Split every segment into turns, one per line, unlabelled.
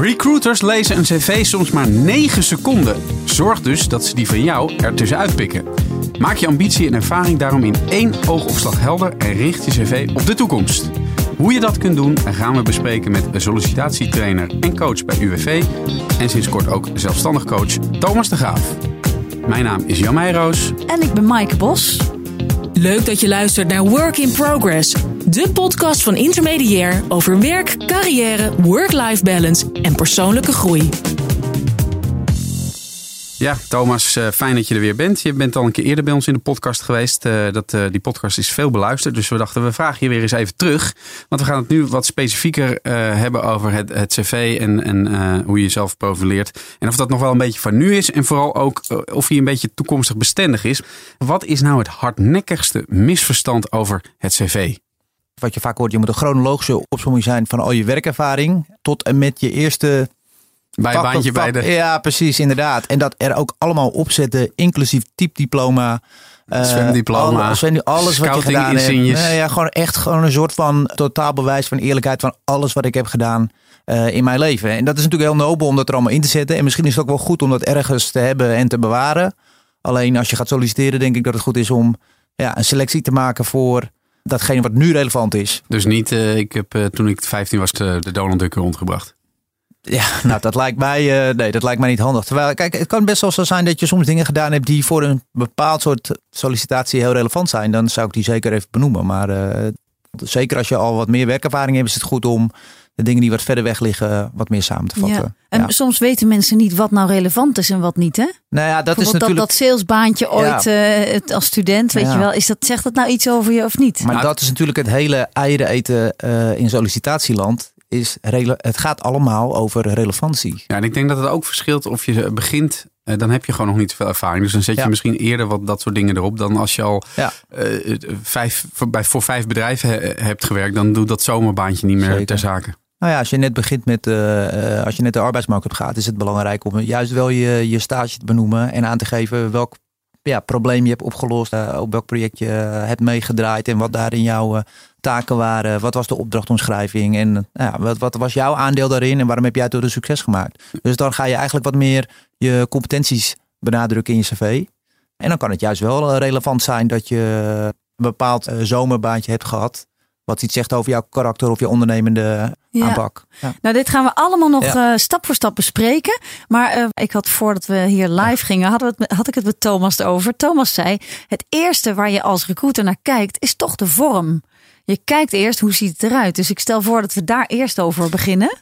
Recruiters lezen een cv soms maar 9 seconden. Zorg dus dat ze die van jou ertussenuit pikken. Maak je ambitie en ervaring daarom in één oogopslag helder en richt je cv op de toekomst. Hoe je dat kunt doen gaan we bespreken met sollicitatietrainer en coach bij UWV en sinds kort ook zelfstandig coach Thomas de Graaf. Mijn naam is Jan Meijroos.
En ik ben Maaike Bos.
Leuk dat je luistert naar Work in Progress, de podcast van Intermediair over werk, carrière, work-life balance en persoonlijke groei.
Ja, Thomas, eh, fijn dat je er weer bent. Je bent al een keer eerder bij ons in de podcast geweest. Uh, dat, uh, die podcast is veel beluisterd. Dus we dachten, we vragen je weer eens even terug. Want we gaan het nu wat specifieker hebben over het, het cv en, en hoe je jezelf profileert. En of dat nog wel een beetje van nu is. En vooral ook of hij een beetje toekomstig bestendig is. Wat is nou het hardnekkigste misverstand over het cv?
Wat je vaak hoort, je moet een chronologische opzomming zijn van al je werkervaring. Tot en met je eerste
bij baantje bij de...
Ja, precies, inderdaad. En dat er ook allemaal opzetten, inclusief typediploma.
Uh, zwemdiploma.
Alles, alles wat je gedaan hebt. Nee, ja, gewoon echt gewoon een soort van totaal bewijs van eerlijkheid van alles wat ik heb gedaan uh, in mijn leven. En dat is natuurlijk heel nobel om dat er allemaal in te zetten. En misschien is het ook wel goed om dat ergens te hebben en te bewaren. Alleen als je gaat solliciteren, denk ik dat het goed is om ja, een selectie te maken voor datgene wat nu relevant is.
Dus niet, uh, ik heb toen ik 15 was de Donald Duck rondgebracht.
Ja, nou dat lijkt mij, uh, nee, dat lijkt mij niet handig. Terwijl, kijk, het kan best wel zo zijn dat je soms dingen gedaan hebt die voor een bepaald soort sollicitatie heel relevant zijn. Dan zou ik die zeker even benoemen. Maar zeker als je al wat meer werkervaring hebt, is het goed om de dingen die wat verder weg liggen wat meer samen te vatten.
Ja. En soms weten mensen niet wat nou relevant is en wat niet, hè?
Nou ja, dat is natuurlijk...
Dat, dat salesbaantje ooit uh, als student, weet je wel. Is dat, zegt dat nou iets over je of niet?
Maar dat is natuurlijk het hele eieren eten in sollicitatieland is het gaat allemaal over relevantie.
Ja, en ik denk dat het ook verschilt of je begint eh, dan heb je gewoon nog niet zoveel ervaring. Dus dan zet je misschien eerder wat dat soort dingen erop dan als je al ja. uh, vijf, voor, bij, voor vijf bedrijven hebt gewerkt. Dan doet dat zomerbaantje niet meer ter zake.
Nou ja, als je net begint met, uh, als je net de arbeidsmarkt op gaat, is het belangrijk om juist wel je, je stage te benoemen en aan te geven welk ja, probleem je hebt opgelost, op welk project je hebt meegedraaid en wat daarin jouw taken waren? Wat was de opdrachtomschrijving? En ja, wat, wat was jouw aandeel daarin? En waarom heb jij het door een succes gemaakt? Dus dan ga je eigenlijk wat meer je competenties benadrukken in je cv. En dan kan het juist wel eh, relevant zijn dat je een bepaald eh, zomerbaantje hebt gehad. Wat iets zegt over jouw karakter of je ondernemende aanpak.
Ja. Nou, dit gaan we allemaal nog uh, stap voor stap bespreken. Maar uh, ik had voordat we hier live gingen, hadden we het, had ik het met Thomas over. Thomas zei: Het eerste waar je als recruiter naar kijkt, is toch de vorm je kijkt eerst hoe ziet het eruit. Dus ik stel voor dat we daar eerst over beginnen.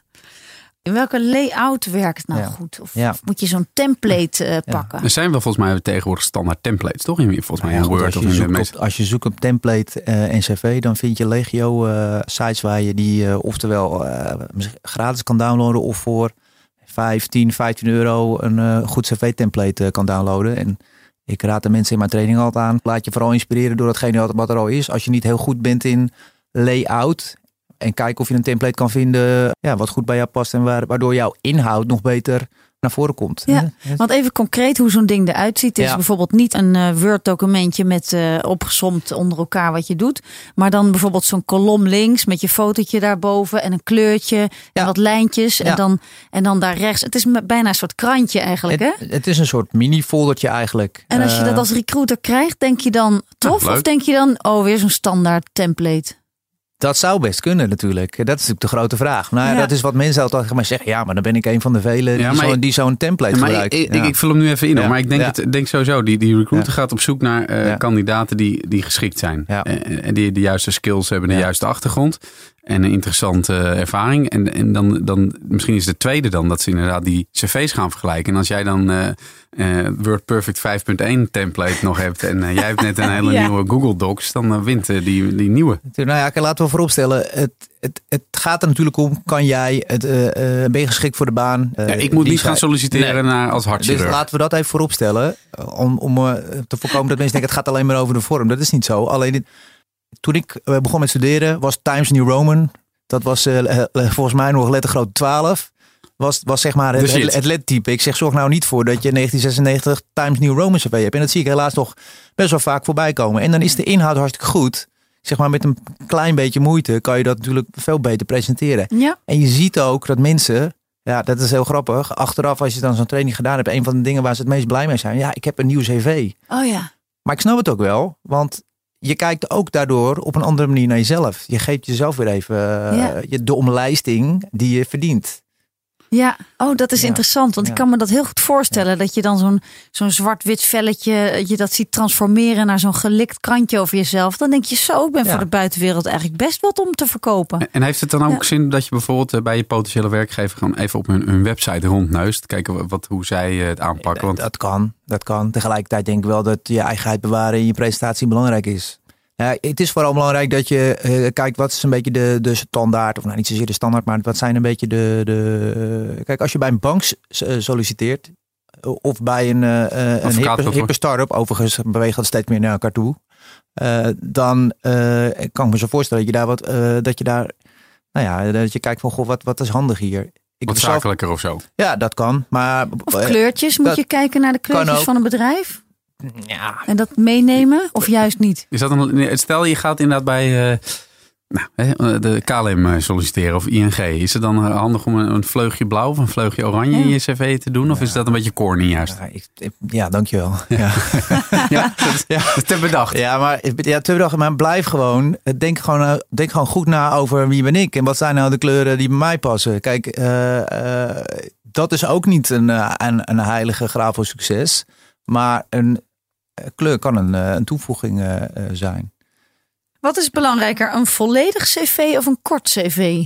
In welke layout werkt nou goed? Of, of, moet je zo'n template uh, pakken?
Er zijn wel volgens mij tegenwoordig standaard templates, toch? In, volgens mij
in Word of in de meeste... Als je zoekt op template uh, en cv, dan vind je legio uh, sites waar je die oftewel gratis kan downloaden of voor 5, 10, 15 euro een goed cv-template kan downloaden. En ik raad de mensen in mijn training altijd aan. Laat je vooral inspireren door datgene wat er al is. Als je niet heel goed bent in layout. En kijk of je een template kan vinden ja, wat goed bij jou past. En waardoor jouw inhoud nog beter naar voren komt.
Ja, want even concreet hoe zo'n ding eruit ziet. is bijvoorbeeld niet een uh, Word documentje met uh, opgesomd onder elkaar wat je doet. Maar dan bijvoorbeeld zo'n kolom links met je fotootje daarboven en een kleurtje en wat lijntjes. En, dan, en dan daar rechts. Het is bijna een soort krantje eigenlijk
het,
hè?
Het is een soort mini foldertje eigenlijk.
En als je dat eh, als recruiter krijgt, denk je dan tof? of denk je dan, oh weer zo'n standaard template?
Dat zou best kunnen natuurlijk. Dat is natuurlijk de grote vraag. Nou, ja. dat is wat mensen altijd maar zeggen. Ja, maar dan ben ik een van de velen die zo'n die zo'n template
maar
gebruikt.
Ik, ik, ik, vul hem nu even in. Maar ik denk, het, denk sowieso, die, die recruiter gaat op zoek naar uh, kandidaten die, die geschikt zijn. En, en die de juiste skills hebben, de juiste achtergrond en een interessante ervaring. En, en dan, dan misschien is de tweede dan dat ze inderdaad die cv's gaan vergelijken. En als jij dan uh, uh, WordPerfect 5.1 template nog hebt en uh, jij hebt net een hele nieuwe Google Docs, dan wint die, die nieuwe.
Nou ja, laten we vooropstellen, het, het, het gaat er natuurlijk om, kan jij, het, ben je geschikt voor de baan?
Ja, ik moet niet gaan solliciteren naar als hartchirurg.
Dus laten we dat even vooropstellen, om, om te voorkomen dat mensen denken het gaat alleen maar over de vorm. Dat is niet zo. Alleen toen ik begon met studeren was Times New Roman. Dat was uh, volgens mij nog lettergroot 12. Was, was zeg maar het, het, het lettype. Ik zeg, zorg nou niet voor dat je 1996 Times New Roman CV hebt. En dat zie ik helaas nog best wel vaak voorbij komen. En dan is de inhoud hartstikke goed. Zeg maar met een klein beetje moeite kan je dat natuurlijk veel beter presenteren.
Ja.
En je ziet ook dat mensen Ja, dat is heel grappig. Achteraf, als je dan zo'n training gedaan hebt, een van de dingen waar ze het meest blij mee zijn, ja, ik heb een nieuw cv.
Oh ja.
Maar ik snap het ook wel, want je kijkt ook daardoor op een andere manier naar jezelf. Je geeft jezelf weer even uh, de omlijsting die je verdient.
Ja, oh, dat is interessant. Want ik kan me dat heel goed voorstellen. Dat je dan zo'n zo'n zwart-wit velletje, je dat ziet transformeren naar zo'n gelikt krantje over jezelf. Dan denk je zo, ik ben voor de buitenwereld eigenlijk best wat om te verkopen.
En heeft het dan ook zin dat je bijvoorbeeld eh, bij je potentiële werkgever gewoon even op hun, hun website rondneust. Kijken wat, hoe zij eh, het aanpakken. Want...
Dat kan, dat kan. Tegelijkertijd denk ik wel dat je eigenheid bewaren in je presentatie belangrijk is. Ja, het is vooral belangrijk dat je uh, kijkt wat is een beetje de, de standaard, of nou niet zozeer de standaard, maar wat zijn een beetje de. de kijk, als je bij een bank eh, solliciteert, of bij een, uh, een hippe, hippe start-up, overigens beweegt dat steeds meer naar elkaar toe, uh, dan kan ik me zo voorstellen dat je daar wat, dat je daar, nou ja, dat je kijkt van, goh, wat, wat is handig hier?
Ik wat zakelijker of zo?
Ja, dat kan. Maar,
of kleurtjes, moet je kijken naar de kleurtjes van een bedrijf?
Ja.
En dat meenemen of juist niet?
Is dat een, stel je gaat inderdaad bij uh, nou, de KLM eh, solliciteren of ING. Is het dan eh, handig om een, vleugje blauw of een vleugje oranje in je cv te doen? Of is dat een beetje corny juist?
Ja, ik, ja dankjewel. Ja.
ja, dat, ja. te bedacht.
Ja, maar, ja, te bedacht. Maar blijf gewoon. Denk gewoon, denk gewoon goed na over wie ben ik. En wat zijn nou de kleuren die bij mij passen. Kijk, dat is ook niet een, een, een heilige graaf voor succes. Maar een eh, kleur kan een, eh, een toevoeging eh, zijn.
Wat is belangrijker, een volledig cv of een kort cv?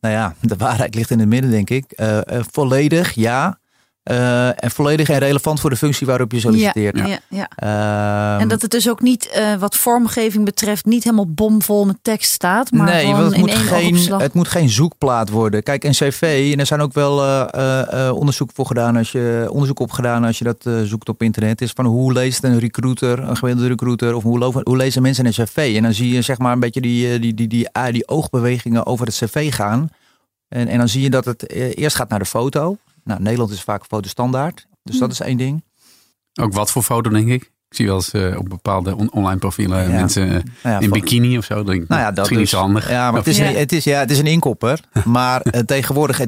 Nou ja, de waarheid ligt in het midden, denk ik. volledig, ja. Uh, en volledig en relevant voor de functie waarop je solliciteert.
Ja, ja, ja. Uh, en dat het dus ook niet, uh, wat vormgeving betreft, niet helemaal bomvol met tekst staat. Maar nee, want het, moet geen,
het moet geen zoekplaat worden. Kijk, een cv, en er zijn ook wel uh, onderzoek voor gedaan als je onderzoek op gedaan als je dat zoekt op internet. Is van hoe leest een recruiter, een gemiddelde recruiter, of hoe, hoe lezen mensen een cv? En dan zie je zeg maar een beetje die, die, die, die, die, die oogbewegingen over het cv gaan. En, en dan zie je dat het eerst gaat naar de foto. Nou, Nederland is vaak fotostandaard. Dus dat is één ding.
Ook wat voor foto, denk ik? Ik zie wel eens uh, op bepaalde online profielen mensen uh, ja, in bikini of zo. Denk, nou ja, dat misschien is handig.
Ja, maar het is, een, het, is, ja, het is een inkopper. maar uh, tegenwoordig,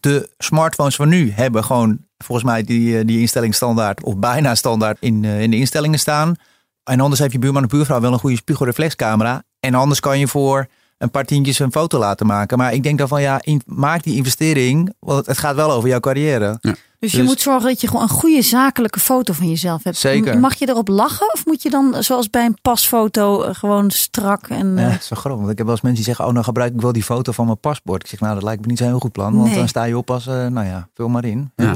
de smartphones van nu hebben gewoon volgens mij die, die instelling standaard of bijna standaard in, in de instellingen staan. En anders heeft je buurman of buurvrouw wel een goede spiegelreflexcamera. En anders kan je voor een paar tientjes een foto laten maken. Maar ik denk dan van ja, maak die investering, want het gaat wel over jouw carrière.
Ja. Dus je dus- moet zorgen dat je gewoon een goede zakelijke foto van jezelf hebt.
Zeker.
Mag je erop lachen of moet je dan zoals bij een pasfoto eh, gewoon strak en...
Ja, eh, zo groot. Want ik heb wel eens mensen die zeggen, oh nou gebruik ik wel die foto van mijn paspoort. Ik zeg, nou dat lijkt me niet zo'n heel goed plan. Want dan sta je op als, uh, nou ja, vul maar in.
Ja,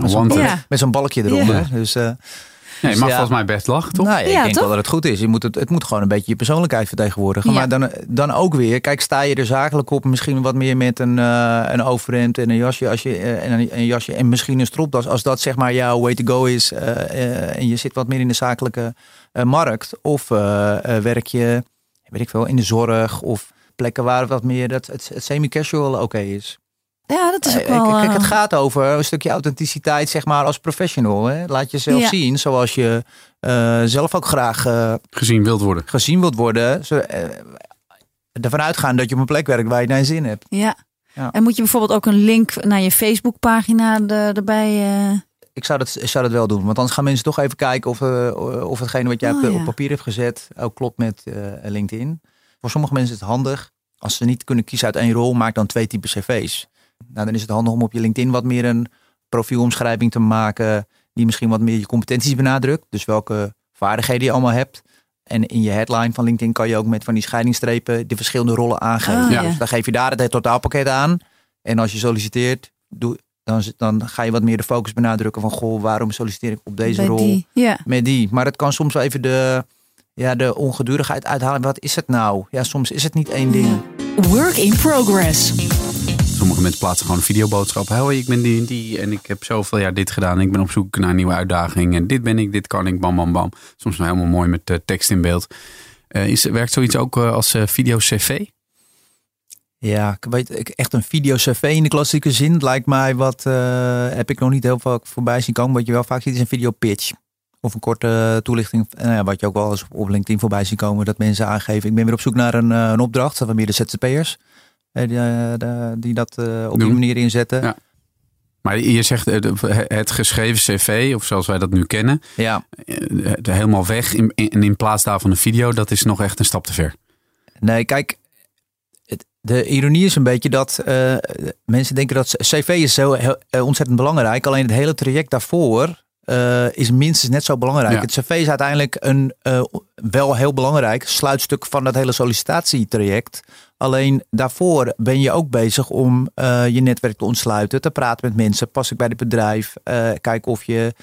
met zo'n balkje eronder. Dus...
Nee, je mag volgens mij best lachen, toch?
Nou, ik denk wel dat het goed is. Je moet het, het moet gewoon een beetje je persoonlijkheid vertegenwoordigen. Maar dan, dan ook weer, kijk, sta je er zakelijk op, misschien wat meer met een, uh, een overhemd en een jasje, als je, uh, en een, een, jasje en misschien een stropdas. Als dat zeg maar jouw way to go is uh, en je zit wat meer in de zakelijke markt. Of werk je, weet ik veel, in de zorg of plekken waar wat meer dat het, het semi-casual oké is.
Ja, dat is ook wel...
Kijk, het gaat over een stukje authenticiteit, zeg maar, als professional. Hè? Laat jezelf ja. zien zoals je uh, zelf ook graag... Uh,
gezien wilt worden.
Gezien wilt worden. Zo, uh, ervan uitgaan dat je op een plek werkt waar je naar zin hebt.
Ja. ja. En moet je bijvoorbeeld ook een link naar je Facebookpagina er, erbij...
Ik zou dat, zou dat wel doen. Want anders gaan mensen toch even kijken of, of hetgene wat jij oh, op papier hebt gezet ook klopt met LinkedIn. Voor sommige mensen is het handig. Als ze niet kunnen kiezen uit één rol, maak dan twee typen cv's. Nou, dan is het handig om op je LinkedIn wat meer een profielomschrijving te maken. Die misschien wat meer je competenties benadrukt. Dus welke vaardigheden je allemaal hebt. En in je headline van LinkedIn kan je ook met van die scheidingstrepen de verschillende rollen aangeven. Oh, ja. Dus dan geef je daar het totaalpakket aan. En als je solliciteert, doe, dan, dan ga je wat meer de focus benadrukken van goh, waarom solliciteer ik op deze rol
die, ja.
met die. Maar het kan soms wel even de, ja, de ongedurigheid uithalen. Wat is het nou? Ja, soms is het niet één ding.
Work in progress.
Sommige mensen plaatsen gewoon een videoboodschap. Hoi, ik ben die en die en ik heb zoveel jaar dit gedaan. Ik ben op zoek naar een nieuwe uitdaging. En dit ben ik, dit kan ik, bam, bam, bam. Soms wel helemaal mooi met uh, tekst in beeld. Uh, is, werkt zoiets ook uh, als video-cv?
Ja, ik weet, echt een video-cv in de klassieke zin lijkt mij wat, heb ik nog niet heel veel voorbij zien komen. Wat je wel vaak ziet is een video-pitch. Of een korte toelichting, nou wat je ook wel eens op LinkedIn voorbij zien komen. Dat mensen aangeven, ik ben weer op zoek naar een, een opdracht. Dat meer de ZZP'ers. Die, die dat op die manier inzetten. Ja.
Maar je zegt het geschreven cv, of zoals wij dat nu kennen, ja. helemaal weg. En in, in plaats daarvan een video, dat is nog echt een stap te ver.
Nee, kijk, de ironie is een beetje dat uh, mensen denken dat cv is zo heel, ontzettend belangrijk. Alleen het hele traject daarvoor uh, is minstens net zo belangrijk. Het cv is uiteindelijk een wel heel belangrijk sluitstuk van dat hele sollicitatietraject. Alleen daarvoor ben je ook bezig om je netwerk te ontsluiten, te praten met mensen. Pas ik bij het bedrijf, kijken of je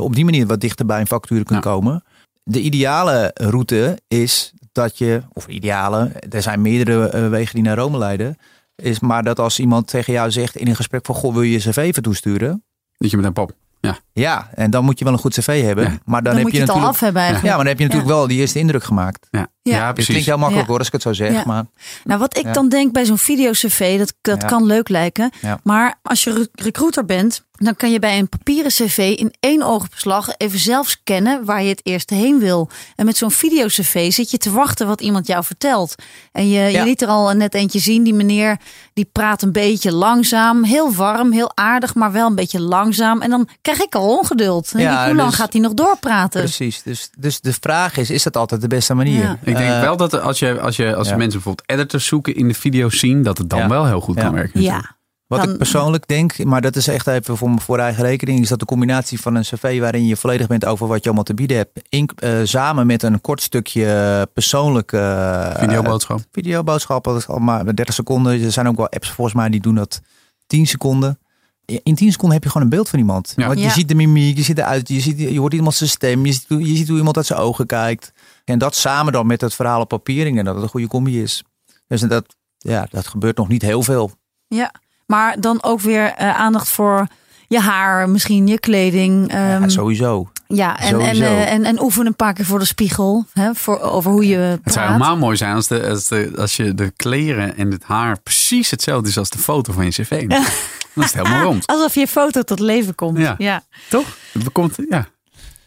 op die manier wat dichter bij een factuur kunt komen. De ideale route is dat je, of ideale, er zijn meerdere uh, wegen die naar Rome leiden, is maar dat als iemand tegen jou zegt in een gesprek van, goh, wil je je cv even toesturen?
Dat je met een pop. Ja.
ja, en dan moet je wel een goed cv hebben. Maar dan, heb je,
het
natuurlijk,
al af hebben
eigenlijk. Ja, maar dan heb je natuurlijk wel die eerste indruk gemaakt.
Ja, ja. precies.
Het klinkt heel makkelijk hoor, als ik het zo zeg. Maar,
nou, wat ik dan denk bij zo'n video-cv, dat, dat kan leuk lijken. Maar als je recruiter bent, dan kan je bij een papieren cv in één oogopslag even zelf scannen waar je het eerst heen wil. En met zo'n video-cv zit je te wachten wat iemand jou vertelt. En je, je liet er al net eentje zien, die meneer die praat een beetje langzaam, heel warm, heel aardig, maar wel een beetje langzaam. En dan krijg ik al ongeduld. Ja, hoe lang dus- gaat hij nog doorpraten?
Precies, dus, dus de vraag is, is dat altijd de beste manier?
Ik denk uh, wel dat als je, als je als mensen bijvoorbeeld editors zoeken in de video's zien, dat het dan wel heel goed kan werken.
Ja.
Wat ik persoonlijk denk, maar dat is echt even voor, voor eigen rekening, is dat de combinatie van een cv waarin je volledig bent over wat je allemaal te bieden hebt, in, uh, samen met een kort stukje persoonlijke uh,
videoboodschap.
Videoboodschap, dat is al maar 30 seconden. Er zijn ook wel apps volgens mij die doen dat 10 seconden. In 10 seconden heb je gewoon een beeld van iemand. Ja. Want je ziet de mimiek, je ziet eruit, je, ziet, je hoort iemand zijn stem, je ziet, je ziet hoe iemand uit zijn ogen kijkt. En dat samen dan met het verhaal op papier, en dat het een goede combi is. Dus dat, ja, dat gebeurt nog niet heel veel.
Ja. Maar dan ook weer uh, aandacht voor je haar, misschien je kleding.
Um, ja, sowieso.
Ja, en, en, uh, en, en oefen een paar keer voor de spiegel. Hè, voor, over hoe je. Praat.
Het zou helemaal mooi zijn als, de, als, de, als je de kleren en het haar precies hetzelfde is als de foto van je cv. Dan is het helemaal rond.
Alsof je foto tot leven komt. Ja. ja.
Toch? Het komt, ja.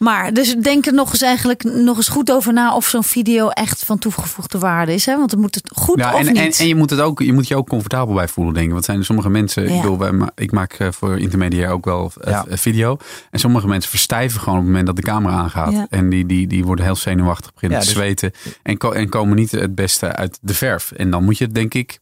Maar dus denk er nog eens eigenlijk nog eens goed over na of zo'n video echt van toegevoegde waarde is. Hè? Want het moet het goed ja,
of
en,
niet. En, en, je moet het ook, je moet je ook comfortabel bij voelen, denk ik. Want zijn sommige mensen, ik, bedoel, ik maak eh, voor intermediair ook wel uh, video. En sommige mensen verstijven gewoon op het moment dat de camera aangaat. En die, die, die worden heel zenuwachtig, beginnen te dus- zweten. En, en komen niet het beste uit de verf. En dan moet je het denk ik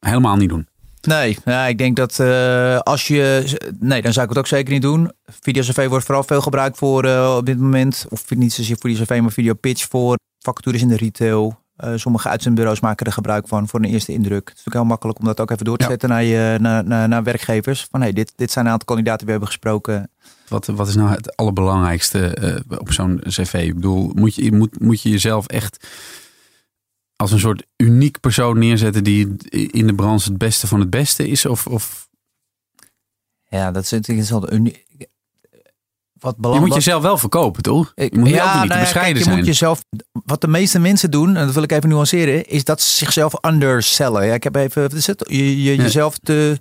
helemaal niet doen.
Nee, ja, ik denk dat uh, als je. Nee, dan zou ik het ook zeker niet doen. Video CV wordt vooral veel gebruikt voor uh, op dit moment. Of niet zozeer voor die CV, maar video pitch voor vacatures in de retail. Uh, sommige uitzendbureaus maken er gebruik van voor een eerste indruk. Het is natuurlijk heel makkelijk om dat ook even door te zetten naar, je, naar, naar, naar, werkgevers. Van hey, dit, dit zijn een aantal kandidaten die we hebben gesproken.
Wat, wat is nou het allerbelangrijkste op zo'n cv? Ik bedoel, moet je, moet, moet je jezelf echt als een soort uniek persoon neerzetten die in de branche het beste van het beste is? Of, of...
Ja, dat is natuurlijk wel uniek.
Wat je moet jezelf wel verkopen, toch? Je moet ja, niet nou bescheiden kijk, je Moet
jezelf, wat de meeste mensen doen, en dat wil ik even nuanceren, is dat ze zichzelf undersellen. Ja, ik heb even, wat is het? Je, je jezelf te,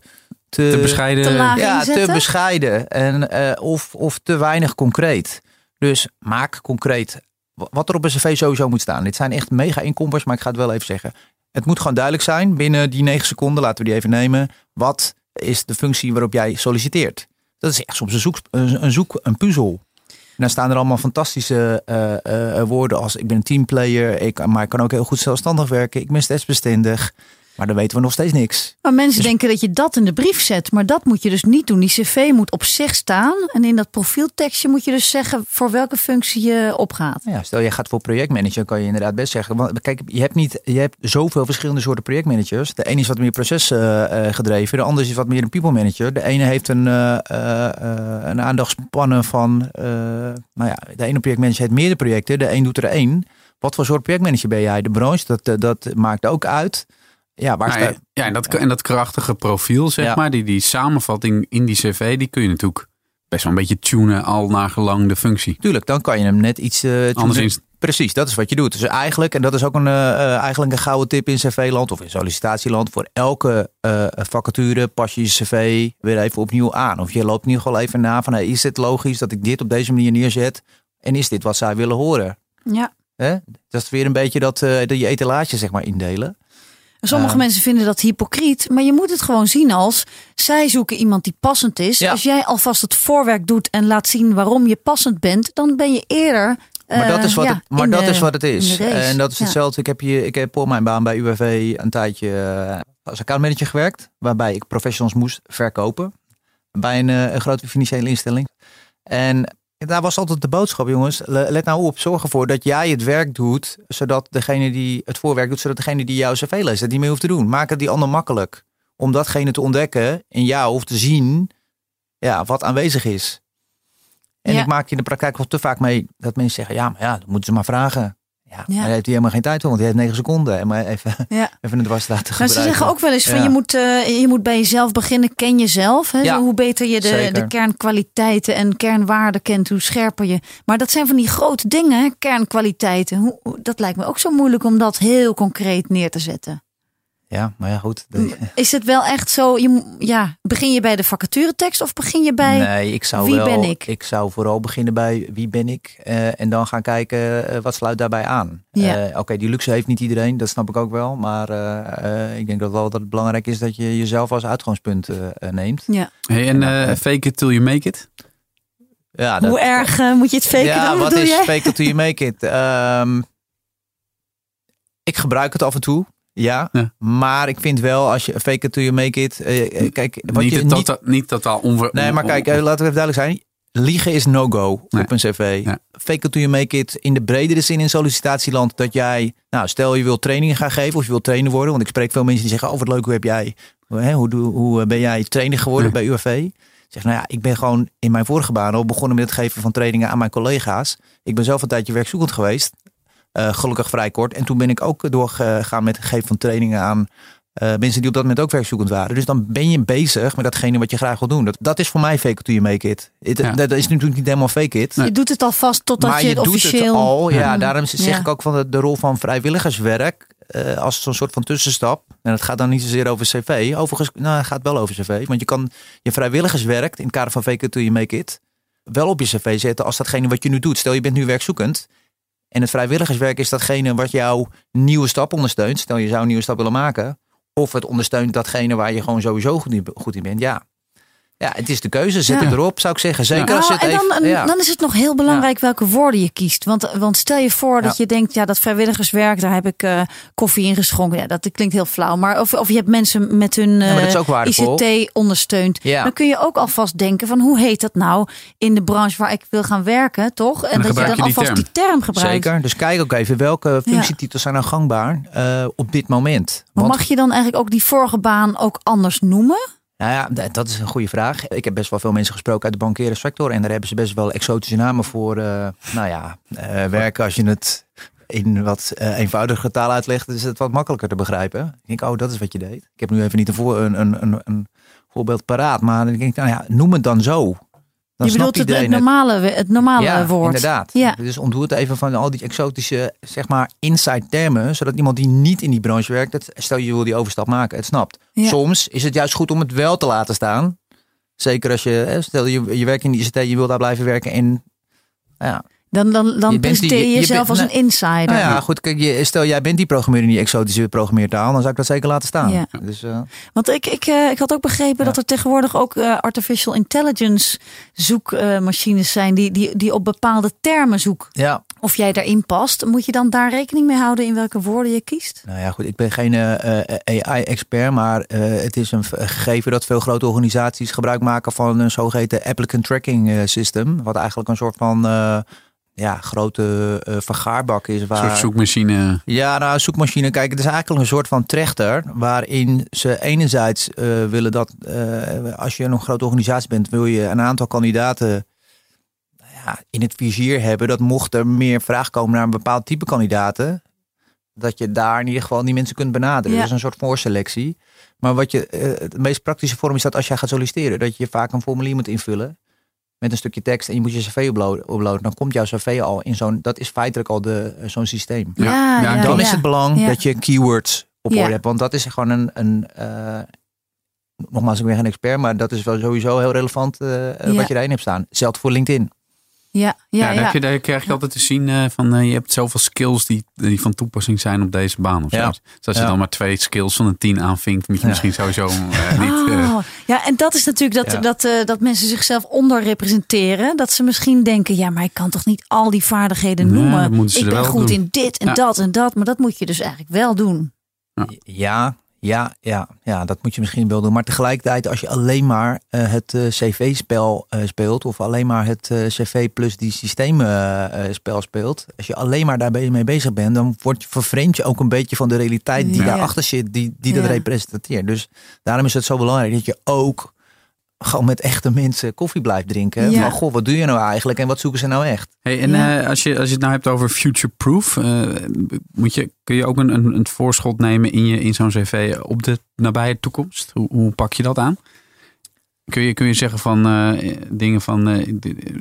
te, te bescheiden. Te
ja, te bescheiden. En, uh, of, of te weinig concreet. Dus maak concreet wat er op een cv sowieso moet staan. Dit zijn echt mega inkompers, maar ik ga het wel even zeggen. Het moet gewoon duidelijk zijn binnen die negen seconden, laten we die even nemen. Wat is de functie waarop jij solliciteert? Dat is echt soms een, zoek, een, zoek, een puzzel. En dan staan er allemaal fantastische uh, uh, woorden als ik ben een teamplayer, ik, maar ik kan ook heel goed zelfstandig werken, ik ben stressbestendig. Maar dan weten we nog steeds niks.
Maar mensen dus- denken dat je dat in de brief zet. Maar dat moet je dus niet doen. Die cv moet op zich staan. En in dat profieltekstje moet je dus zeggen voor welke functie je opgaat.
Ja, stel je gaat voor projectmanager, kan je inderdaad best zeggen. Want kijk, je hebt, niet, je hebt zoveel verschillende soorten projectmanagers. De ene is wat meer procesgedreven. Uh, gedreven. de andere is wat meer een people manager. De ene heeft een, uh, een aandachtspannen van... nou ja, de ene projectmanager heeft meerdere projecten. De een doet er één. Wat voor soort projectmanager ben jij? De branche, dat, dat maakt ook uit. Ja, waar
nou, ja, en dat, en dat krachtige profiel, zeg maar, die, die samenvatting in die cv, die kun je natuurlijk best wel een beetje tunen al naar gelang de functie.
Tuurlijk, dan kan je hem net iets uh,
Anders
Precies, dat is wat je doet. Dus eigenlijk, en dat is ook een, uh, eigenlijk een gouden tip in cv-land of in sollicitatieland. Voor elke uh, vacature pas je je cv weer even opnieuw aan. Of je loopt nu gewoon even na van, hey, is het logisch dat ik dit op deze manier neerzet? En is dit wat zij willen horen?
Ja.
Hè? Dat is weer een beetje dat, uh, dat je etalage zeg maar indelen.
Sommige mensen vinden dat hypocriet, maar je moet het gewoon zien als zij zoeken iemand die passend is. Als jij alvast het voorwerk doet en laat zien waarom je passend bent, dan ben je eerder
maar dat is wat, het, maar dat is, wat het is. En dat is hetzelfde. Ik heb, hier, ik heb op mijn baan bij UWV een tijdje als accountmanager gewerkt. Waarbij ik professionals moest verkopen. Bij een, een grote financiële instelling. En daar was altijd de boodschap, jongens. Let nou op, zorg ervoor dat jij het werk doet, zodat degene die het voorwerk doet, zodat degene die jouw cv leest, dat niet meer hoeft te doen. Maak het die ander makkelijk om datgene te ontdekken in jou of te zien ja, wat aanwezig is. En ik maak in de praktijk wel te vaak mee dat mensen zeggen, ja, maar ja, dan moeten ze maar vragen. Ja, ja. heeft hij helemaal geen tijd voor, want hij heeft negen seconden. En maar even, ja. even een dwarsstraat te
Maar ze zeggen ook wel eens van je, moet, uh, je moet bij jezelf beginnen. Ken jezelf. Hè? hoe beter je de, de kernkwaliteiten en kernwaarden kent, hoe scherper je. Maar dat zijn van die grote dingen, kernkwaliteiten. Hoe, dat lijkt me ook zo moeilijk om dat heel concreet neer te zetten.
Ja, maar ja, goed.
Is het wel echt zo? Je, ja, begin je bij de vacaturetekst of begin je bij
nee, ik zou
wie
wel,
ben ik?
Ik zou vooral beginnen bij wie ben ik uh, en dan gaan kijken uh, wat sluit daarbij aan. Ja. Uh, Oké, die luxe heeft niet iedereen, dat snap ik ook wel. Maar ik denk dat wel dat het belangrijk is dat je jezelf als uitgangspunt neemt.
Ja. Hey, en fake it till you make it?
Ja, dat, Hoe erg moet je het faken?
Ja, wat is fake it till you make it? Um, ik gebruik het af en toe. Ja, maar ik vind wel als je fake it till you make it. Uh, kijk,
wat niet, je, niet, totaal, niet totaal onver,
Nee, maar kijk, uh, laten we even duidelijk zijn. Liegen is no-go op een cv. Ja. Fake it till you make it in de bredere zin in sollicitatieland. Dat jij, nou stel je wil trainingen gaan geven of je wilt trainen worden. Want ik spreek veel mensen die zeggen, oh wat leuk, hoe heb jij, hoe, hoe, hoe ben jij trainer geworden bij UFV? Zeg, nou ja, ik ben gewoon in mijn vorige baan al begonnen met het geven van trainingen aan mijn collega's. Ik ben zelf een tijdje werkzoekend geweest. Uh, gelukkig vrij kort. En toen ben ik ook doorgegaan met het geven van trainingen aan uh, mensen die op dat moment ook werkzoekend waren. Dus dan ben je bezig met datgene wat je graag wil doen. Dat, dat is voor mij fake it to you make it. Dat is natuurlijk niet helemaal fake it.
Je doet het alvast totdat
maar
je het officieel...
het al. Ja, daarom zeg ik ook van de, de rol van vrijwilligerswerk. Uh, als zo'n soort van tussenstap. En het gaat dan niet zozeer over cv. Overigens, nou, het gaat wel over cv. Want je kan je vrijwilligerswerk in het kader van fake it to you make it wel op je cv zetten als datgene wat je nu doet. Stel je bent nu werkzoekend en het vrijwilligerswerk is datgene wat jouw nieuwe stap ondersteunt. Stel je zou een nieuwe stap willen maken. Of het ondersteunt datgene waar je gewoon sowieso goed in bent. Ja, ja, het is de keuze. Zet het erop, zou ik zeggen. Zeker als het
en
dan,
even, dan is het nog heel belangrijk welke woorden je kiest. Want, want stel je voor dat je denkt, ja, dat vrijwilligerswerk, daar heb ik uh, koffie in geschonken. Ja, dat klinkt heel flauw. Maar of, of je hebt mensen met hun uh, ICT ondersteund. Dan kun je ook alvast denken van hoe heet dat nou in de branche waar ik wil gaan werken, toch? En, dat je dan alvast die term gebruikt.
Zeker. Dus kijk ook even welke functietitels zijn nou gangbaar uh, op dit moment.
Maar mag je dan eigenlijk ook die vorige baan ook anders noemen?
Nou ja, dat is een goede vraag. Ik heb best wel veel mensen gesproken uit de bankaire sector. En daar hebben ze best wel exotische namen voor. Uh, nou ja, uh, werken als je het in wat uh, eenvoudiger taal uitlegt, is het wat makkelijker te begrijpen. Ik denk, oh, dat is wat je deed. Ik heb nu even niet een, een, een, een, een voorbeeld paraat. Maar dan denk ik, nou ja, noem het dan zo
je bedoelt het, het, normale, het normale ja, woord.
Inderdaad. Ja. Dus ontdoe het even van al die exotische, zeg maar, inside termen. Zodat iemand die niet in die branche werkt, het, stel je wil die overstap maken, het snapt. Soms is het juist goed om het wel te laten staan. Zeker als je, stel je, je werkt in die ICT, je wil daar blijven werken en ja,
dan, dan, dan je presenteer je, je jezelf als een insider. Nou
ja, goed. Kijk, je, stel jij bent die programmeur in die exotische programmeertaal, dan zou ik dat zeker laten staan. Ja. Dus, uh...
Want ik, ik, uh, ik had ook begrepen dat er tegenwoordig ook uh, artificial intelligence zoekmachines zijn die, die, die op bepaalde termen zoeken.
Ja.
Of jij daarin past, moet je dan daar rekening mee houden in welke woorden je kiest?
Nou ja, goed. Ik ben geen AI-expert, maar het is een gegeven dat veel grote organisaties gebruik maken van een zogeheten applicant tracking system. Wat eigenlijk een soort van ja, grote uh, vergaarbak is. Waar,
een soort zoekmachine.
Ja, nou, zoekmachine. Kijk, het is eigenlijk een soort van trechter. Waarin ze enerzijds uh, willen dat uh, als je een grote organisatie bent, wil je een aantal kandidaten ja, in het vizier hebben. Dat mocht er meer vraag komen naar een bepaald type kandidaten. Dat je daar in ieder geval die mensen kunt benaderen. Ja. Dus een soort voorselectie. Maar wat je, het meest praktische vorm is dat als jij gaat solliciteren, dat je vaak een formulier moet invullen met een stukje tekst en je moet je cv uploaden, dan komt jouw cv al in zo'n, dat is feitelijk al de, eh, zo'n systeem.
Ja, ja,
dan is het belang dat je keywords op orde hebt, want dat is gewoon een, een uh, nogmaals, ik ben geen expert, maar dat is wel sowieso heel relevant uh, wat je daarin hebt staan. Zelfs voor LinkedIn.
Ja, ja, ja.
ja. Daar, krijg je altijd te zien uh, van uh, je hebt zoveel skills die, die van toepassing zijn op deze baan. Of ja. Dus als je dan maar twee skills van een tien aanvinkt, moet je misschien sowieso uh, niet.
Oh, ja, en dat is natuurlijk dat, dat, dat mensen zichzelf onderrepresenteren. Dat ze misschien denken, ja, maar ik kan toch niet al die vaardigheden noemen. ik ben goed in dit en dat en dat. Maar dat moet je dus eigenlijk wel doen.
Ja, ja, ja, ja, dat moet je misschien wel doen. Maar tegelijkertijd, als je alleen maar uh, het uh, CV-spel uh, speelt, of alleen maar het CV plus die systeemspel speelt, als je alleen maar daar mee bezig bent, dan word je, vervreemd je ook een beetje van de realiteit die ja. daarachter zit, die, die dat representeert. Dus daarom is het zo belangrijk dat je ook gewoon met echte mensen koffie blijft drinken. Ja. Van, goh, wat doe je nou eigenlijk en wat zoeken ze nou echt?
Hey, en uh, als, je, als je het nou hebt over future-proof, uh, moet je, kun je ook een, een, een, voorschot nemen in, je, in zo'n cv op de nabije toekomst? Hoe, hoe pak je dat aan? Kun je, kun je zeggen van uh, dingen van,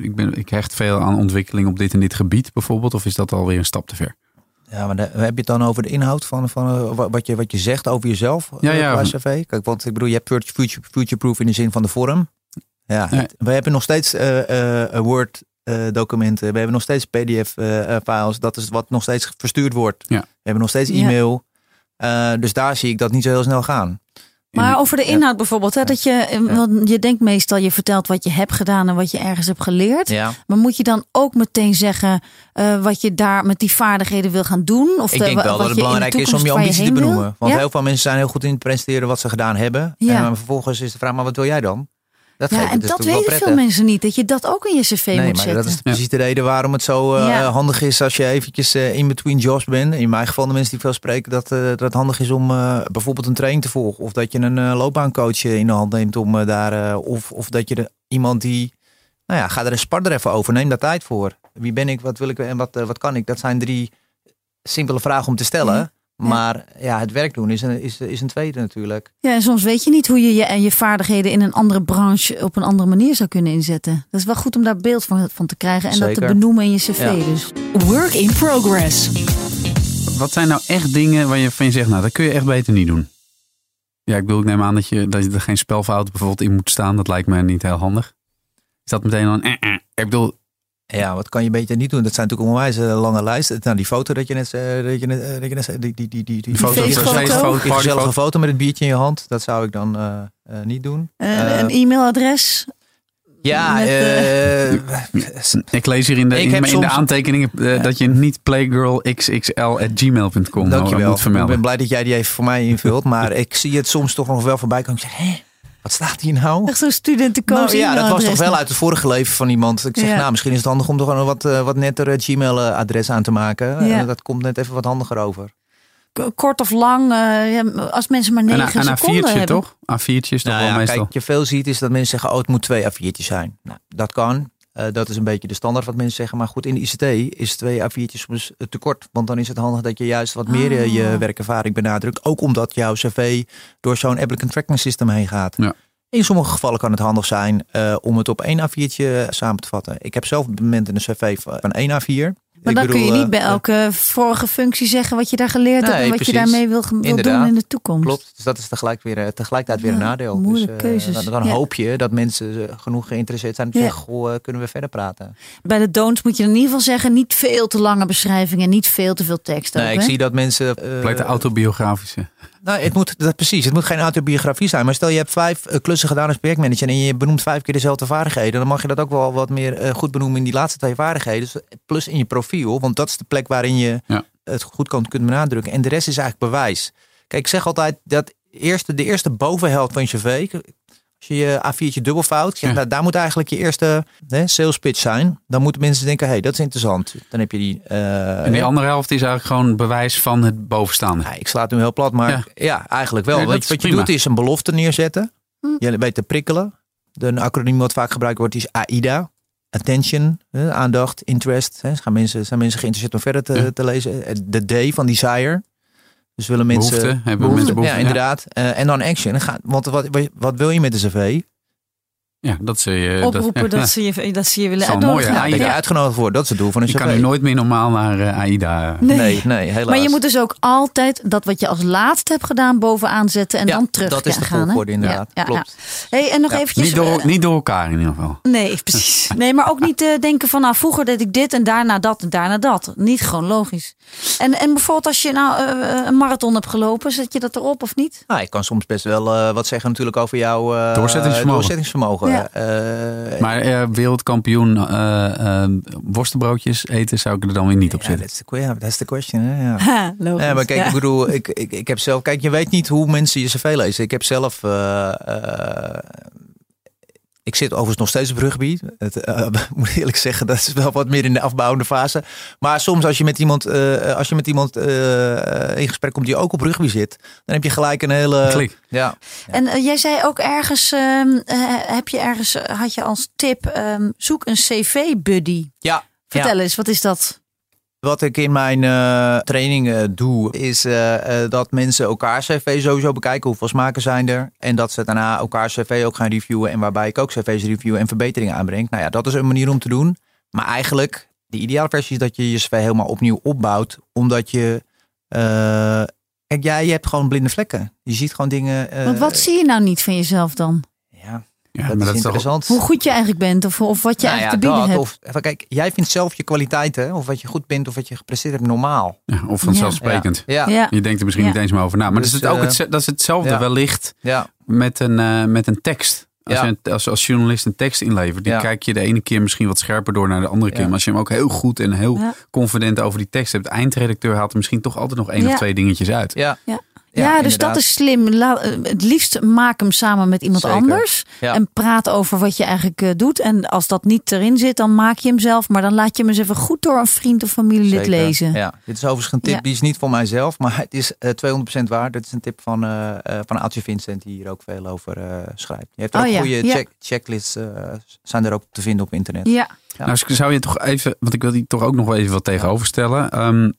ik, ben, ik hecht veel aan ontwikkeling op dit en dit gebied bijvoorbeeld, of is dat alweer een stap te ver?
Ja, maar heb je het dan over de inhoud van, van uh, wat, je, wat je zegt over jezelf
ja, ja.
bij CV? Kijk, want ik bedoel, je hebt future, future-proof in de zin van de vorm. Ja, we hebben nog steeds uh, uh, Word documenten. We hebben nog steeds PDF files. Dat is wat nog steeds verstuurd wordt.
Ja. We
hebben nog steeds e-mail. dus daar zie ik dat niet zo heel snel gaan.
Maar over de inhoud bijvoorbeeld, hè, dat je, want je denkt meestal, je vertelt wat je hebt gedaan en wat je ergens hebt geleerd.
Ja.
Maar moet je dan ook meteen zeggen uh, wat je daar met die vaardigheden wil gaan doen? Of
ik de, denk wel dat het belangrijk is om je ambitie te benoemen. Want heel veel mensen zijn heel goed in het presenteren wat ze gedaan hebben. Ja. En vervolgens is de vraag, maar wat wil jij dan?
Dat ja, en dat weten veel mensen niet. Dat je dat ook in je cv nee, moet maar zetten.
Dat is precies de reden waarom het zo uh, handig is als je eventjes uh, in between jobs bent. In mijn geval de mensen die veel spreken, dat, uh, dat het handig is om bijvoorbeeld een training te volgen. Of dat je een loopbaancoach in de hand neemt om daar. of, of dat je de, iemand die. Nou ja, ga er een spart er even over. Neem daar tijd voor. Wie ben ik, wat wil ik en wat, wat kan ik? Dat zijn drie simpele vragen om te stellen. Maar ja, het werk doen is een, is, is een tweede natuurlijk.
Ja, en soms weet je niet hoe je je, en je vaardigheden in een andere branche op een andere manier zou kunnen inzetten. Dat is wel goed om daar beeld van, van te krijgen en dat te benoemen in je cv. Ja. Dus.
Work in progress.
Wat zijn nou echt dingen waar je van je zegt, nou dat kun je echt beter niet doen? Ja, ik bedoel, ik neem aan dat je, dat je er geen spelfout bijvoorbeeld in moet staan. Dat lijkt me niet heel handig. Is dat meteen dan, eh, eh. ik bedoel,
ja, wat kan je beter niet doen? Dat zijn natuurlijk onwijs lange lijsten. Nou, die foto dat je net, uh, dat je net, uh, dat je net die, die, die, die, die,
foto, die foto.
gezellige foto met het biertje in je hand. Dat zou ik dan uh, niet doen.
een e-mailadres.
Ja,
ik lees hier in de, in, in de aantekeningen dat je niet playgirlxxl@gmail.com
moet vermelden. Ik ben blij dat jij die even voor mij invult, maar ik zie het soms toch nog wel voorbij komen. Ik zeg, hè? Wat staat hier nou?
Echt zo'n studentenkoos.
Nou, ja, dat was toch wel uit het vorige leven van iemand. Ik zeg, nou, misschien is het handig om toch een wat, uh, wat netter eh, Gmail-adres aan te maken. Ja. dat komt net even wat handiger over.
Kort of lang, uh, als mensen maar negen een, een seconden A4'tje, hebben.
toch? A4'tje is toch nou, wel meestal.
Kijk, je veel ziet is dat mensen zeggen, oh, het moet twee A4'tjes zijn. Nou, dat kan. Uh, dat is een beetje de standaard wat mensen zeggen. Maar goed, in de ICT is twee A4'tjes soms te kort. Want dan is het handig dat je juist wat meer uh, je werkervaring benadrukt. Ook omdat jouw cv door zo'n applicant tracking system heen gaat.
Ja.
In sommige gevallen kan het handig zijn uh, om het op één A4'tje samen te vatten. Ik heb zelf op het moment een cv van één A4.
Maar dan kun je niet bij eh, elke vorige functie zeggen wat je daar geleerd hebt en wat je daarmee wil, wil doen in de toekomst.
Klopt, dus dat is tegelijk weer, eh, tegelijkertijd weer een nadeel.
Moeilijke dus, uh, keuzes.
Dan, hoop je dat mensen genoeg geïnteresseerd zijn om te zeggen, goh, kunnen we verder praten.
Bij de don'ts moet je in ieder geval zeggen, niet veel te lange beschrijvingen, niet veel te veel tekst.
Nee, ik zie dat mensen...
Blijkt de autobiografische.
Nou, het moet, dat, precies, het moet geen autobiografie zijn. Maar stel je hebt vijf klussen gedaan als projectmanager en je benoemt vijf keer dezelfde vaardigheden. Dan mag je dat ook wel wat meer goed benoemen in die laatste twee vaardigheden. Dus plus in je profiel, want dat is de plek waarin je het goed kan, kunt benadrukken. En de rest is eigenlijk bewijs. Kijk, ik zeg altijd dat eerste, de eerste bovenhelft van je cv, als je je A4'tje dubbelfout, ja. nou, daar moet eigenlijk je eerste hè, sales pitch zijn. Dan moeten mensen denken, hé, hey, dat is interessant. Dan heb je die... Uh,
en die andere helft is eigenlijk gewoon bewijs van het bovenstaande.
Ja, ik sla het nu heel plat, maar ja, eigenlijk wel. wat, wat je doet is een belofte neerzetten. Hm. Je weet te prikkelen. De acroniem wat vaak gebruikt wordt is AIDA attention, aandacht, interest. Hè. Gaan mensen, zijn mensen geïnteresseerd om verder te, te lezen? Eh, de D van desire. Dus willen mensen.
Behoefte, hebben mensen behoefte.
Ja, inderdaad. Uh, en dan action. Ga, want wat, wat wil je met de cv?
Ja, dat ze
je oproepen dat, ze je, dat ze je willen
uitnodigen. Mooi, je uitgenodigd wordt, dat is het doel van een
Je kan nu nooit meer normaal naar uh, AIDA.
Nee. nee, nee, helaas.
Maar je moet dus ook altijd dat wat je als laatste hebt gedaan bovenaan zetten en dan terug
dat is de volgorde inderdaad. Ja, Klopt.
Hey, en nog eventjes...
Niet door, niet door elkaar in ieder geval.
Nee, precies. Nee, maar ook niet uh, denken van nou vroeger deed ik dit en daarna dat en daarna dat. Niet gewoon logisch. En, en bijvoorbeeld als je nou uh, een marathon hebt gelopen, zet je dat erop of niet?
Nou, ik kan soms best wel wat zeggen natuurlijk over jouw
doorzettingsvermogen.
doorzettingsvermogen.
Eh, maar uh, wereldkampioen uh, worstenbroodjes eten zou ik er dan weer niet op zetten.
Ja, dat is de question. Hè? Ja. Ha, ja, maar kijk, ik bedoel, ik, ik, ik heb zelf, kijk, je weet niet hoe mensen je cv lezen. Ik heb zelf ik zit overigens nog steeds op rugby. Het, uh, moet eerlijk zeggen, dat is wel wat meer in de afbouwende fase. Maar soms als je met iemand, uh, als je met iemand uh, in gesprek komt die ook op rugby zit, dan heb je gelijk een hele
klik.
Ja. En jij zei ook ergens, ehm, heb je ergens, had je als tip, um, zoek een CV-buddy.
Ja.
Vertel eens, wat is dat?
Wat ik in mijn uh, trainingen doe, is uh, dat mensen elkaar cv sowieso bekijken. Hoeveel smaken zijn er? En dat ze daarna elkaar cv ook gaan reviewen. En waarbij ik ook cv's review en verbeteringen aanbreng. Nou ja, dat is een manier om te doen. Maar eigenlijk, de ideale versie is dat je je cv helemaal opnieuw opbouwt. Omdat je... kijk, jij je hebt gewoon blinde vlekken. Je ziet gewoon dingen...
Want wat zie je nou niet van jezelf dan?
Ja, ja, dat maar is interessant.
Hoe goed je eigenlijk bent of, of wat je nou eigenlijk te bieden hebt. Of,
even, kijk, jij vindt zelf je kwaliteiten of wat je goed bent of wat je gepresteerd hebt normaal.
Ja, of vanzelfsprekend. Ja. ja. Je denkt er misschien niet eens meer over na. Maar dus, dat, is het ook uh, het, dat is hetzelfde wellicht met, een, uh, met een tekst. Als je als, als journalist een tekst inlevert, die kijk je de ene keer misschien wat scherper door naar de andere keer. Maar als je hem ook heel goed en heel confident over die tekst hebt, de eindredacteur haalt er misschien toch altijd nog één of twee dingetjes uit.
Ja.
Ja, dus dat is slim. Eh, het liefst maak hem samen met iemand anders. En praat over wat je eigenlijk eh, doet. En als dat niet erin zit, dan maak je hem zelf. Maar dan laat je hem eens even goed door een vriend of familielid lezen.
Ja, dit is overigens een tip. Die is niet voor mijzelf, maar het is uh, eh, 200% waar. Dit is een tip van, uh, van Aaltje Vincent, die hier ook veel over schrijft. Je hebt ook oh, goede check, checklists, zijn er ook te vinden op internet.
Ja.
Nou, zou je toch even, want ik wil die toch ook nog wel even wat tegenover stellen. Um,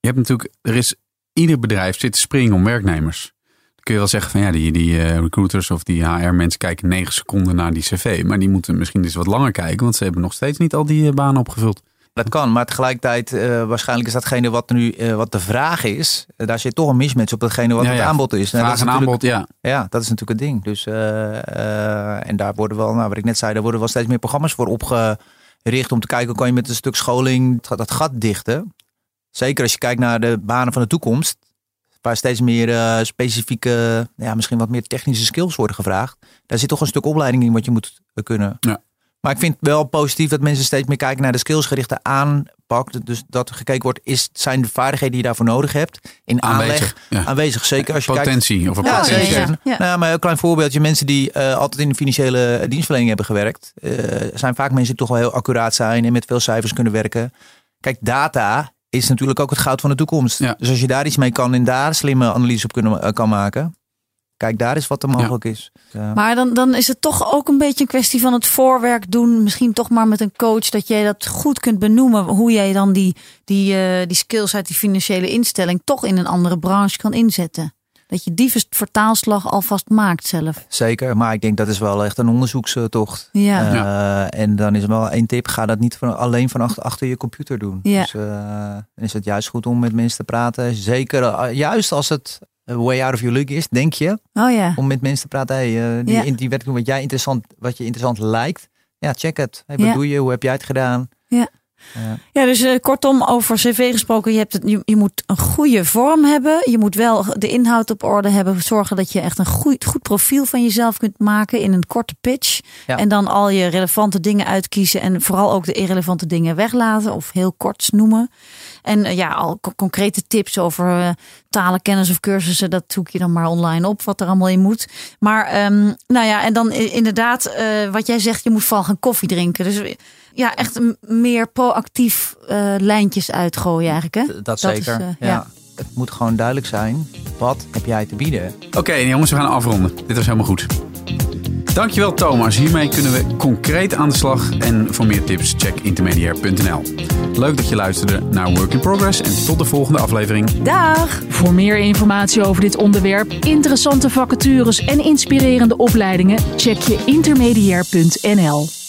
je hebt natuurlijk, er is ieder bedrijf zit te springen om werknemers. Dan kun je wel zeggen van ja, die, die uh, recruiters of die HR-mensen kijken negen seconden naar die cv. Maar die moeten misschien eens wat langer kijken, want ze hebben nog steeds niet al die uh, banen opgevuld.
Dat kan, maar tegelijkertijd, uh, waarschijnlijk is datgene wat nu wat de vraag is. daar zit toch een mismatch op datgene wat het aanbod is.
Vraag en aanbod, ja.
Ja, dat is natuurlijk het ding. Dus, en daar worden wel, nou, wat ik net zei, daar worden wel steeds meer programma's voor opgericht. Om te kijken, kan je met een stuk scholing dat gat dichten. Zeker als je kijkt naar de banen van de toekomst. Waar steeds meer uh, specifieke, ja, misschien wat meer technische skills worden gevraagd. Daar zit toch een stuk opleiding in wat je moet kunnen.
Ja.
Maar ik vind wel positief dat mensen steeds meer kijken naar de skillsgerichte aanpak. Dus dat er gekeken wordt, is, zijn de vaardigheden die je daarvoor nodig hebt in aanleg aanwezig. Zeker als je
potentie
kijkt.
of een potentie.
Ja, ja, Nou, maar een klein voorbeeldje. Mensen die uh, altijd in de financiële dienstverlening hebben gewerkt. Uh, zijn vaak mensen die toch wel heel accuraat zijn en met veel cijfers kunnen werken. Kijk, data is natuurlijk ook het goud van de toekomst. Dus als je daar iets mee kan en daar slimme analyse op kunnen, eh, kan maken. Kijk, daar is wat er mogelijk is.
Maar dan, dan is het toch ook een beetje een kwestie van het voorwerk doen. Misschien toch maar met een coach. Dat jij dat goed kunt benoemen. Hoe jij dan die, die, uh, die skills uit die financiële instelling toch in een andere branche kan inzetten. Dat je die vertaalslag alvast maakt zelf.
Zeker, maar ik denk dat is wel echt een onderzoekstocht. Ja. Uh, en dan is er wel één tip: ga dat niet van, alleen van achter, achter je computer doen. Ja. Dus uh, dan is het juist goed om met mensen te praten. Zeker, uh, juist als het way out of your league is, denk je.
Oh ja.
Om met mensen te praten. Hey, die, ja. die werking wat jij interessant, wat je interessant lijkt. Ja, check het. Hey, wat doe je? Hoe heb jij het gedaan?
Ja. Ja, ja dus uh, kortom, over cv gesproken, je, hebt het, je, je, moet een goede vorm hebben. Je moet wel de inhoud op orde hebben. Zorgen dat je echt een goed, goed profiel van jezelf kunt maken in een korte pitch. Ja. En dan al je relevante dingen uitkiezen en vooral ook de irrelevante dingen weglaten of heel kort noemen. En uh, ja, al concrete tips over uh, talenkennis of cursussen, dat zoek je dan maar online op, wat er allemaal in moet. Maar um, nou ja, en dan inderdaad, wat jij zegt, je moet vooral gaan koffie drinken. Dus ja, echt meer proactief uh, lijntjes uitgooien eigenlijk. Hè?
Dat, zeker. Is, uh, ja. ja. Het moet gewoon duidelijk zijn, wat heb jij te bieden?
Oké, okay, jongens, we gaan afronden. Dit was helemaal goed. Dankjewel Thomas. Hiermee kunnen we concreet aan de slag. En voor meer tips check intermediair.nl. Leuk dat je luisterde naar Work in Progress en tot de volgende aflevering.
Dag!
Voor meer informatie over dit onderwerp, interessante vacatures en inspirerende opleidingen, check je intermediair.nl.